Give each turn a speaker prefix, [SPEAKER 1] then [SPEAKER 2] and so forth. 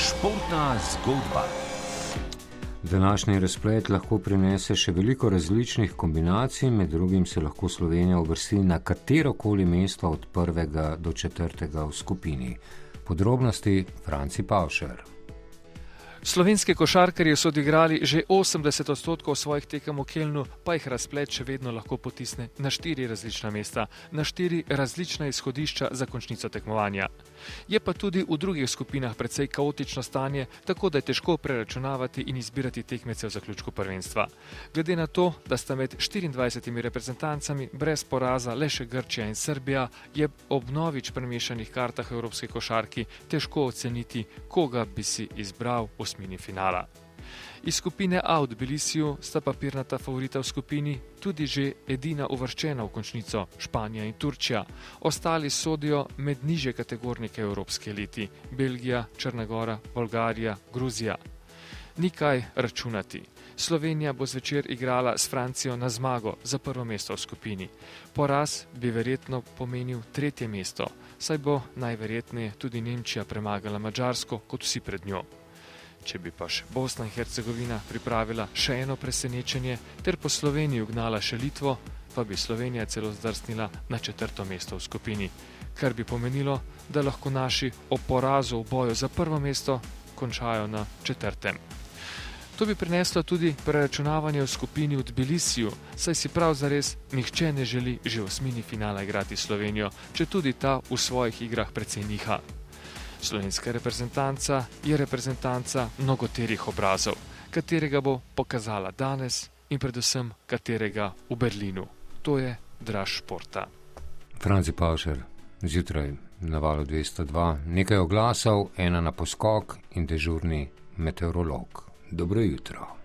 [SPEAKER 1] Športna zgodba.
[SPEAKER 2] Današnji razplet lahko prinese še veliko različnih kombinacij, med drugim se lahko Slovenija uvrsti na katero koli mesto od prvega do četrtega v skupini. Podrobnosti Franci Pavšer.
[SPEAKER 3] Slovenski košarkarji so odigrali že 80 odstotkov svojih tekem v Kelnu, pa jih razplet še vedno lahko potisne na štiri različna mesta, na štiri različna izhodišča za končnico tekmovanja. Je pa tudi v drugih skupinah precej kaotično stanje, tako da je težko preračunavati in izbirati tekmece v zaključku prvenstva. Glede na to, da sta med 24 reprezentancami brez poraza le še Grčija in Srbija, je ob novič premešanih kartah Evropske košarki težko oceniti, koga bi si izbral osmini finala. Iz skupine A v Tbilisiju sta papirnata favorita v skupini tudi že edina uvrščena v končnico Španija in Turčija. Ostali sodijo med niže kategornike evropske eliti - Belgija, Črnagora, Bolgarija, Gruzija. Nikaj računati. Slovenija bo zvečer igrala s Francijo na zmago za prvo mesto v skupini. Poraz bi verjetno pomenil tretje mesto, saj bo najverjetneje tudi Nemčija premagala Mačarsko kot vsi pred njo. Če bi pa še Bosna in Hercegovina pripravila še eno presenečenje ter po Sloveniji ugnala še Litvo, pa bi Slovenija celo zdrsnila na četrto mesto v skupini, kar bi pomenilo, da lahko naši o porazu v boju za prvo mesto končajo na četrtem. To bi prineslo tudi preračunavanje v skupini v Tbilisiju, saj si prav zares nihče ne želi že v osmini finala igrati Slovenijo, če tudi ta v svojih igrah precej niha. Slovenska reprezentanca je reprezentanca mnogoterih obrazov, katerega bo pokazala danes in predvsem katerega v Berlinu. To je draž športa.
[SPEAKER 2] Franci Pavšer, zjutraj na valu 202, nekaj oglasov, ena na poskok in dežurni meteorolog. Dobro jutro.